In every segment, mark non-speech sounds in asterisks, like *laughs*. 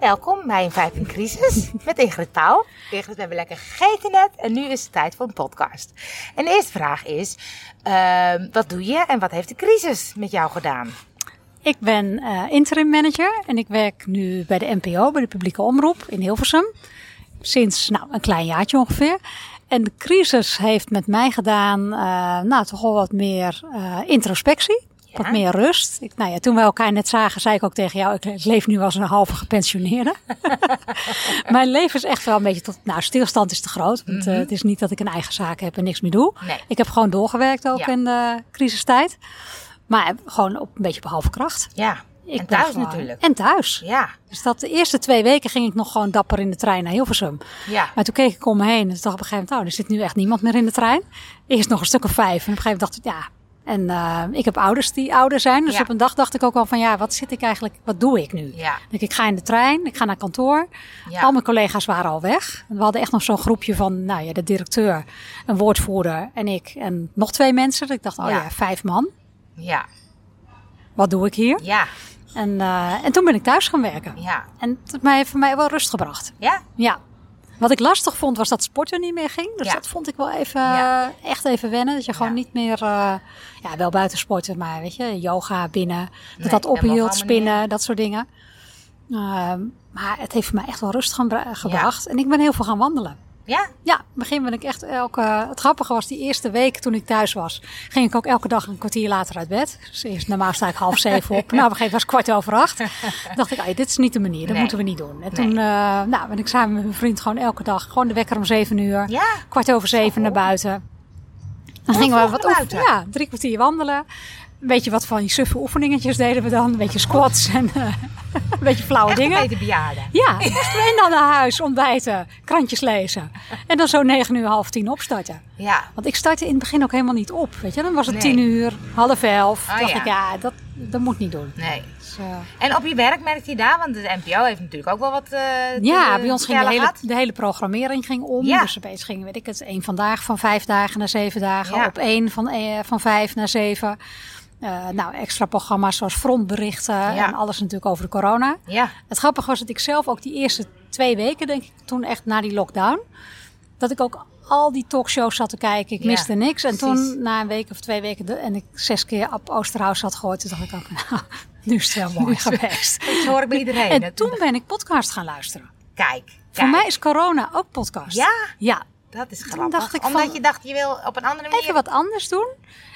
Welkom bij een Vijf in Crisis met Ingrid Pauw. Ingrid, we hebben lekker gegeten net en nu is het tijd voor een podcast. En de eerste vraag is, ehm, wat doe je en wat heeft de crisis met jou gedaan? Ik ben eh, interim manager en ik werk nu bij de NPO, bij de publieke omroep in Hilversum. Sinds nou, een klein jaartje ongeveer. En de crisis heeft met mij gedaan, eh, nou toch wel wat meer eh, introspectie. Ja. Wat meer rust. Ik, nou ja, toen we elkaar net zagen, zei ik ook tegen jou: ik leef nu als een halve gepensioneerde. *laughs* Mijn leven is echt wel een beetje tot. Nou, stilstand is te groot. Want eh, het is niet dat ik een eigen zaak heb en niks meer doe. Nee. Ik heb gewoon doorgewerkt ook Ja. in de crisistijd. Maar gewoon op een beetje op halve kracht. Ja, Ik en thuis gewoon- natuurlijk. En thuis. Ja, Dus dat de eerste twee weken ging ik nog gewoon dapper in de trein naar Hilversum. ja. Maar toen keek ik om me heen en dacht op een gegeven moment, oh, er zit nu echt niemand meer in de trein. Eerst nog een stuk of vijf. En op een gegeven moment dacht ik, ja. En eh, ik heb ouders die ouder zijn. Dus Ja. op een dag dacht ik ook al van, ja, wat zit ik eigenlijk, wat doe ik nu? Ja. Ik, ga in de trein, ik ga naar kantoor. Ja. Al mijn collega's waren al weg. We hadden echt nog zo'n groepje van, nou ja, de directeur, een woordvoerder en ik. En nog twee mensen. Dus ik dacht, oh Ja. ja, vijf man. Ja, Wat doe ik hier? ja, En, eh, en toen ben ik thuis gaan werken. ja. En het heeft mij, voor mij wel rust gebracht. Ja? Ja. Wat ik lastig vond was dat sporten niet meer ging. Dus Ja. dat vond ik wel even, Ja. echt even wennen. Dat je gewoon Ja. niet meer, eh, ja, wel buiten sporten, maar weet je, yoga binnen. Dat Nee, dat ophield, spinnen, dat soort dingen. Ehm, maar het heeft mij echt wel rust gebra- gebracht. En ik ben heel veel gaan wandelen. Ja? Ja, in het begin ben ik echt elke... Het grappige was, die eerste week toen ik thuis was, ging ik ook elke dag een kwartier later uit bed. Dus eerst normaal sta ik half zeven op. *laughs* Nou, op een gegeven moment was het kwart over acht. dacht ik, "Ai, dit is niet de manier, dat Nee. moeten we niet doen. En Nee. toen eh, nou, ben ik samen met mijn vriend gewoon elke dag, gewoon de wekker om zeven uur. Ja? Kwart over zeven naar buiten. Dan gingen we wat buiten? Ja, drie kwartier wandelen. Een beetje wat van die suffe oefeningetjes deden we dan. Een beetje squats en eh, *laughs* een beetje flauwe Echt dingen. beetje bejaarden. Ja, en dan naar huis, ontbijten, krantjes lezen. En dan zo negen uur, half tien opstarten. Ja. Want ik startte in het begin ook helemaal niet op. Weet je, dan was het Nee. tien uur, half elf. Oh, dacht ja. ik, ja, dat, dat moet niet doen. Nee. Dus, En op je werk merkt hij daar, want de NPO heeft natuurlijk ook wel wat. eh, ja, bij ons ging de hele, de hele programmering ging om. Ja. Dus opeens ging, weet ik het, één vandaag van vijf dagen naar zeven dagen. Ja. Op één van, eh, van vijf naar zeven. Eh, nou, extra programma's zoals frontberichten Ja. en alles natuurlijk over de corona. Ja. Het grappige was dat ik zelf ook die eerste twee weken, denk ik, toen echt na die lockdown, dat ik ook al die talkshows zat te kijken. Ik Ja, miste niks. En precies. toen, na een week of twee weken, de- en ik zes keer op Oosterhuis had gehoord, toen dacht ik ook, *laughs* nou, *laughs* nu is het wel mooi geweest. *laughs* Dat hoor ik bij iedereen. En toen ben ik podcast gaan luisteren. Kijk. Voor mij is corona ook podcast. Ja? Ja. Dat is grappig. dacht ik Omdat van- je dacht, je wil op een andere manier... Even wat anders doen.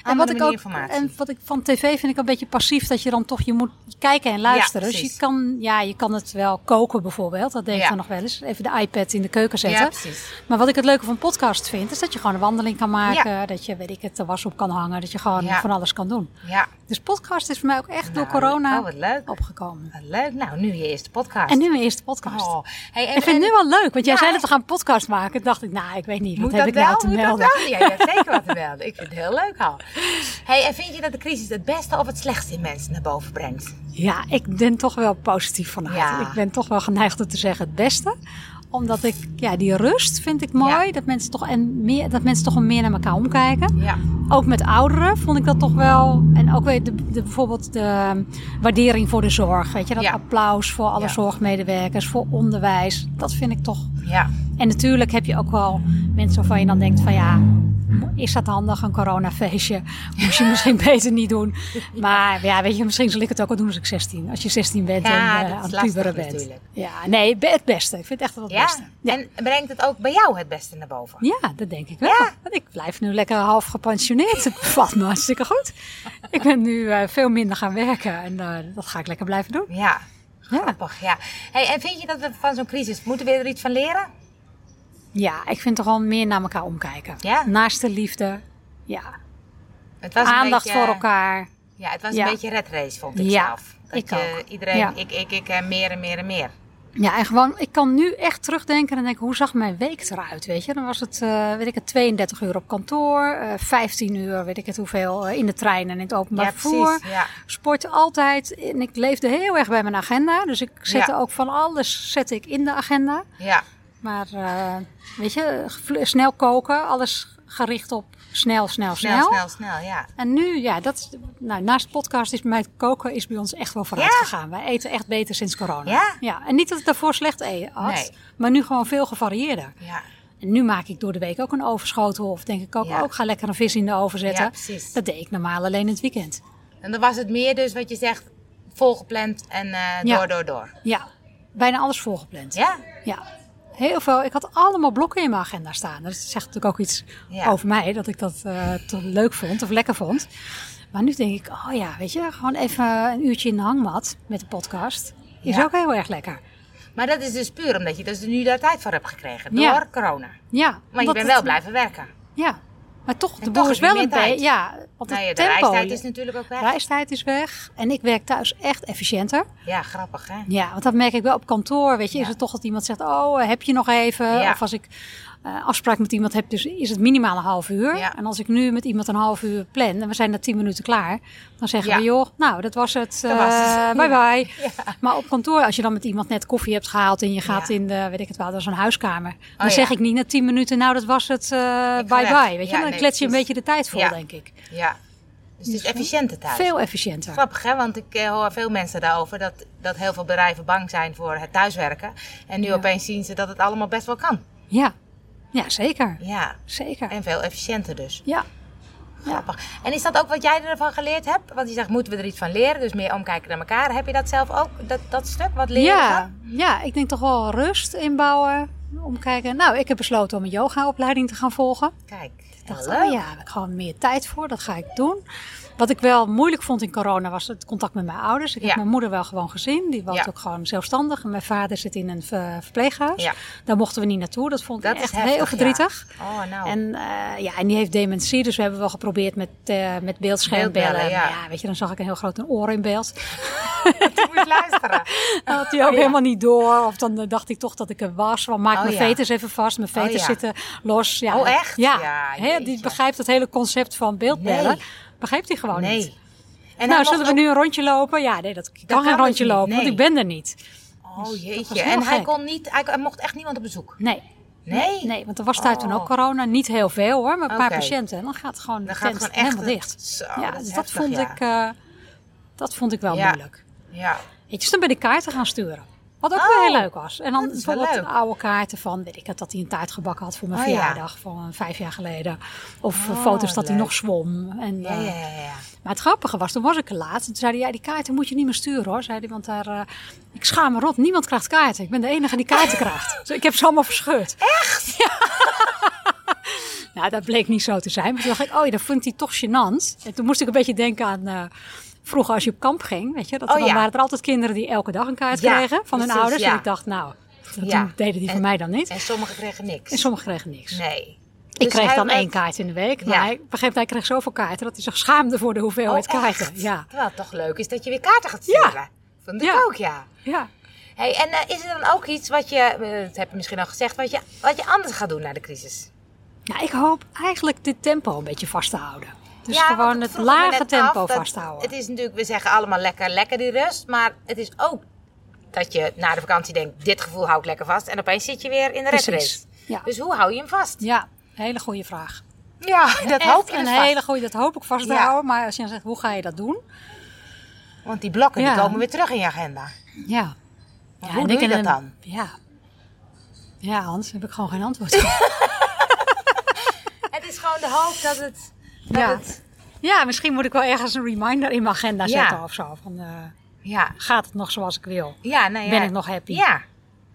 En wat, ik ook, en wat ik van tv vind ik een beetje passief dat je dan toch je moet kijken en luisteren. dus precies. je kan, ja, je kan het wel koken bijvoorbeeld. Dat deed ik Ja. dan nog wel eens. Even de iPad in de keuken Ja, zetten. precies. maar wat ik het leuke van podcast vind, is dat je gewoon een wandeling kan maken. Dat je, weet ik het, de was op kan hangen. Dat je gewoon Ja. van alles kan doen. Ja. Dus podcast is voor mij ook echt door Nou, corona Oh, wat leuk. opgekomen. Wat leuk. Nou, nu je eerste podcast. En nu mijn eerste podcast. Oh. Hey, en, ik vind het nu wel leuk, want jij Ja, zei dat we gaan een podcast maken. Toen dacht ik, nou, ik weet niet, wat Moet heb dat ik wel? nou te Moet dat wel? Ja, je hebt zeker wat te melden. Ik vind het heel leuk al. Hey, en vind je dat de crisis het beste of het slechtste in mensen naar boven brengt? Ja, ik ben toch wel positief vanuit. Ja. Ik ben toch wel geneigd om te zeggen het beste. Omdat ik, ja, die rust vind ik mooi. Ja. Dat, mensen toch en meer, dat mensen toch meer naar elkaar omkijken. Ja. Ook met ouderen vond ik dat toch wel. En ook weer de, de, bijvoorbeeld de waardering voor de zorg. Weet je, dat Ja. applaus voor alle zorgmedewerkers, voor onderwijs. Dat vind ik toch. Ja. En natuurlijk heb je ook wel mensen waarvan je dan denkt van ja, is dat handig, een coronafeestje? Moest je misschien *laughs* beter niet doen. Maar ja, weet je, misschien zal ik het ook al doen als ik 16. Als je 16 bent Ja, en is aan het puberen bent. natuurlijk. Ja, nee, het beste. Ik vind het echt wel het Ja? beste. Ja. En brengt het ook bij jou het beste naar boven? Ja, dat denk ik wel. Want ik blijf nu lekker half gepensioneerd. Het *laughs* bevalt me hartstikke goed. Ik ben nu eh, veel minder gaan werken en eh, dat ga ik lekker blijven doen. Ja. Ja. Grappig, ja. Hey, en vind je dat we van zo'n crisis, moeten we er iets van leren? Ja, ik vind toch wel meer naar elkaar omkijken. Ja? Naast de liefde. Ja. Het was Aandacht beetje- voor elkaar. Ja, het was Ja. een beetje red race, vond ik Ja, zelf. Dat ik je, ook. Iedereen, Ja. ik, ik, ik, en meer en meer en meer. Ja, en gewoon, ik kan nu echt terugdenken en denken, hoe zag mijn week eruit, weet je? Dan was het, eh, weet ik het, 32 uur op kantoor, eh 15 uur, weet ik het hoeveel, eh, in de trein en in het openbaar Ja, vervoer. Ja. Sport altijd. En ik leefde heel erg bij mijn agenda. Dus ik zette Ja. ook van alles zette ik in de agenda. Ja. Maar eh, weet je, snel koken, alles gericht op snel, snel, snel. Snel, snel, snel, ja. En nu, ja, dat nou, naast podcast is bij mij het koken is bij ons echt wel vooruit Ja? gegaan. Wij eten echt beter sinds corona. Ja? ja. En niet dat ik daarvoor slecht eten had, Nee. maar nu gewoon veel gevarieerder. Ja, En nu maak ik door de week ook een overschotel. Of denk ik ook, Ja. ook ga lekker een vis in de oven zetten. Ja, precies. Dat deed ik normaal alleen in het weekend. en dan was het meer dus wat je zegt, volgepland en eh, door, door, door. Ja, bijna alles volgepland. Ja? Ja, heel veel. Ik had allemaal blokken in mijn agenda staan. Dat zegt natuurlijk ook iets Ja. over mij, dat ik dat eh, toch leuk vond of lekker vond. Maar nu denk ik, oh ja, weet je, gewoon even een uurtje in de hangmat met de podcast. Is Ja. ook heel erg lekker. Maar dat is dus puur omdat je dus nu daar tijd voor hebt gekregen, door Ja. corona. Ja, Maar je bent wel blijven werken. Ja, maar toch, de heb is wel een beetje, ja, want Nou ja, de tempo, reistijd is natuurlijk ook weg. reistijd is weg. En ik werk thuis echt efficiënter. Ja, grappig hè? Ja, want dat merk ik wel op kantoor. Weet je, is het toch dat iemand zegt: Oh, heb je nog even? Ja. Of als ik eh, afspraak met iemand heb, dus is het minimaal een half uur. Ja. En als ik nu met iemand een half uur plan en we zijn na tien minuten klaar, dan zeggen Ja. we: Joh, nou, dat was het. Dat was het. Eh, bye *laughs* Ja. bye. Maar op kantoor, als je dan met iemand net koffie hebt gehaald en je gaat in de, weet ik het wel, dat is een huiskamer. Dan ja. zeg ik niet na tien minuten: Nou, dat was het. ga bye bye. Weet je, dan nee, klets je een precies. beetje de tijd vol, denk ik. Ja. Dus het is efficiënter thuis. Veel efficiënter. Grappig hè, want ik hoor veel mensen daarover dat, dat heel veel bedrijven bang zijn voor het thuiswerken. En nu opeens zien ze dat het allemaal best wel kan. Ja, ja zeker. Ja, Zeker. en veel efficiënter dus. Ja. Ja. Grappig. En is dat ook wat jij ervan geleerd hebt? Want je zegt, moeten we er iets van leren? Dus meer omkijken naar elkaar. Heb je dat zelf ook, dat, dat stuk? Wat leren Ja, ja, ik denk toch wel rust inbouwen. Omkijken. Nou, ik heb besloten om een yogaopleiding te gaan volgen. Kijk, Ik dacht, heel oh ja, heb ik gewoon meer tijd voor. Dat ga ik doen. Wat ik wel moeilijk vond in corona was het contact met mijn ouders. Ik Ja. heb mijn moeder wel gewoon gezien. Die Ja. ook gewoon zelfstandig. En mijn vader zit in een ver- verpleeghuis. Ja. Daar mochten we niet naartoe. Dat vond ik echt heftig, heel verdrietig. Oh, nou. En, eh, ja, en die heeft dementie, dus we hebben wel geprobeerd met, eh met beeldschermbellen. Ja. Weet je, dan zag ik een heel groot oor in beeld. *laughs* Je moet luisteren. *laughs* Dat had hij ook Oh, helemaal niet door. Of dan eh, dacht ik toch dat ik er was. Want maak Oh, mijn veters even vast. Mijn veters Oh, ja. zitten los. Ja. Oh, echt? Ja. Die begrijpt het hele concept van beeldbellen. Nee. Begrijpt hij gewoon Nee. niet. En nou, zullen we nu een rondje lopen? Ja, nee, dat ik kan geen dus rondje niet, lopen, nee. want ik ben er niet. Oh was jeetje. En hij kon niet, hij, hij mocht echt niemand op bezoek. Nee. Nee? Nee, want er was daar toen Oh. ook corona. Niet heel veel hoor, maar een paar patiënten. En dan gaat gewoon de Dan gaat het gewoon echt helemaal het- dicht. Zo, ja, dat dus dat vond, ja. ik, eh, dat vond ik wel Ja. moeilijk. Ja. Weet je, dus dan ben ik kaarten gaan sturen. Wat ook Oh, wel heel leuk was. En dan bijvoorbeeld oude kaarten van, weet ik het, dat hij een taart gebakken had voor mijn Oh, ja. verjaardag van vijf jaar geleden. Of Oh, foto's dat hij nog zwom. En, Ja, eh, ja, ja, ja. Maar het grappige was, toen was ik er laatst. En toen zei hij, ja, die kaarten moet je niet meer sturen hoor. Zei hij, want daar, eh, ik schaam me rot. Niemand krijgt kaarten. Ik ben de enige die kaarten krijgt. *laughs* Dus ik heb ze allemaal verscheurd. Echt? *laughs* Ja. nou, dat bleek niet zo te zijn. Maar toen dacht ik, oh ja, dat vond hij toch gênant. En toen moest ik een beetje denken aan... eh, Vroeger als je op kamp ging, weet je, dat Oh, dan ja. waren er altijd kinderen die elke dag een kaart Ja, kregen van hun ouders. ja. En ik dacht, nou, dat Ja. deden die En- van mij dan niet. En sommigen kregen niks. En sommigen kregen niks. Nee. Ik Dus kreeg dan één kaart in de week. Maar Ja. hij, op een gegeven moment hij kreeg zoveel kaarten dat hij zich schaamde voor de hoeveelheid Oh, kaarten. Ja. Het toch leuk is dat je weer kaarten gaat Ja. sturen. Vond ik Ja. ook, ja. Ja. Hey, en eh, is er dan ook iets wat je, eh, dat heb je misschien al gezegd, wat je, wat je anders gaat doen na de crisis? Nou, ik hoop eigenlijk dit tempo een beetje vast te houden. Dus Ja, gewoon het lage tempo af vasthouden. Het is natuurlijk, we zeggen allemaal lekker, lekker die rust. Maar het is ook dat je na de vakantie denkt, dit gevoel hou ik lekker vast. En opeens zit je weer in de red race. Ja. Dus hoe hou je hem vast? ja, hele goede vraag. Ja, dat Echt hoop je een dus vast. hele goede, dat hoop ik vast te Ja. houden. Maar als je dan zegt, hoe ga je dat doen? Want die blokken Ja. die komen weer terug in je agenda. Ja. Ja hoe doe ik je dat een- dan? Ja. Ja, Hans, heb ik gewoon geen antwoord. *laughs* Het is gewoon de hoop dat het... Dat Ja. het ja, misschien moet ik wel ergens een reminder in mijn agenda Ja. zetten of zo. Van, eh, ja. gaat het nog zoals ik wil? Ja, nou ja. Ben ik nog happy? Ja.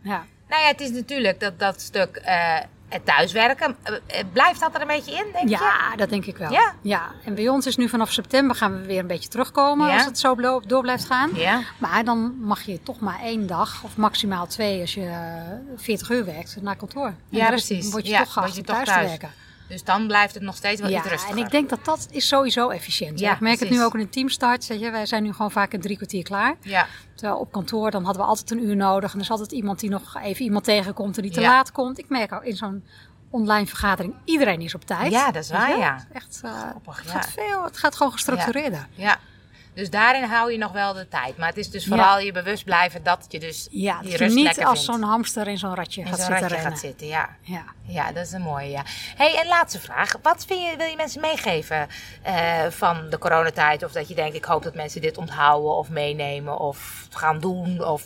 Ja. Nou ja, het is natuurlijk dat, dat stuk eh, het thuiswerken. eh, blijft dat er een beetje in, denk je? Ja, dat denk ik wel. Ja? En bij ons is nu vanaf september gaan we weer een beetje terugkomen Ja. als het zo door blijft gaan. Ja. Maar dan mag je toch maar één dag of maximaal twee als je eh, 40 uur werkt naar kantoor. En Ja, precies. word je Ja, toch geacht toch thuis, te thuis. werken. Dus dan blijft het nog steeds wel iets Ja, rustiger. en ik denk dat dat is sowieso efficiënt. Ja, ik merk het nu ook in een teamstart. Weet je, wij zijn nu gewoon vaak in drie kwartier klaar. Ja, Terwijl op kantoor dan hadden we altijd een uur nodig. En er is altijd iemand die nog even iemand tegenkomt en die te Ja. laat komt. Ik merk ook in zo'n online vergadering, iedereen is op tijd. Ja, dat is waar, ja. Echt, Grappig, het, gaat veel, het gaat gewoon gestructureerder. ja. Dus daarin hou je nog wel de tijd. Maar het is dus vooral je bewust blijven dat je dus Ja, die dat je niet als zo'n hamster in zo'n ratje in gaat zo'n zitten ratje gaat zitten. Ja. Ja. ja, dat is een mooie. Ja. Hey, en laatste vraag. Wat vind je, wil je mensen meegeven eh, van de coronatijd? Of dat je denkt, ik hoop dat mensen dit onthouden of meenemen of gaan doen? Of...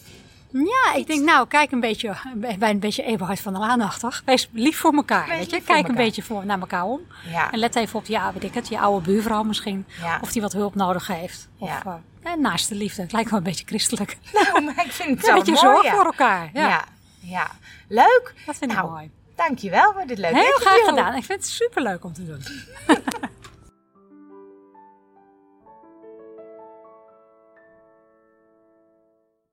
Ja, ik denk nou, kijk een beetje bij een beetje Eberhard van der Laan-achtig. Wees lief voor elkaar, Wees weet je. Kijk een beetje voor, naar elkaar om. Ja. En let even op, ja, weet ik het, je oude buurvrouw misschien. Ja. Of die wat hulp nodig heeft. Of Ja. eh, en naast de liefde. Het lijkt wel een beetje christelijk. *laughs* Nou, maar ik vind het Een beetje mooi. zorg voor elkaar. Ja, Ja. Leuk. dat vind ik nou, mooi. Dankjewel voor dit leuke Heel interview. graag gedaan. Ik vind het superleuk om te doen. *laughs*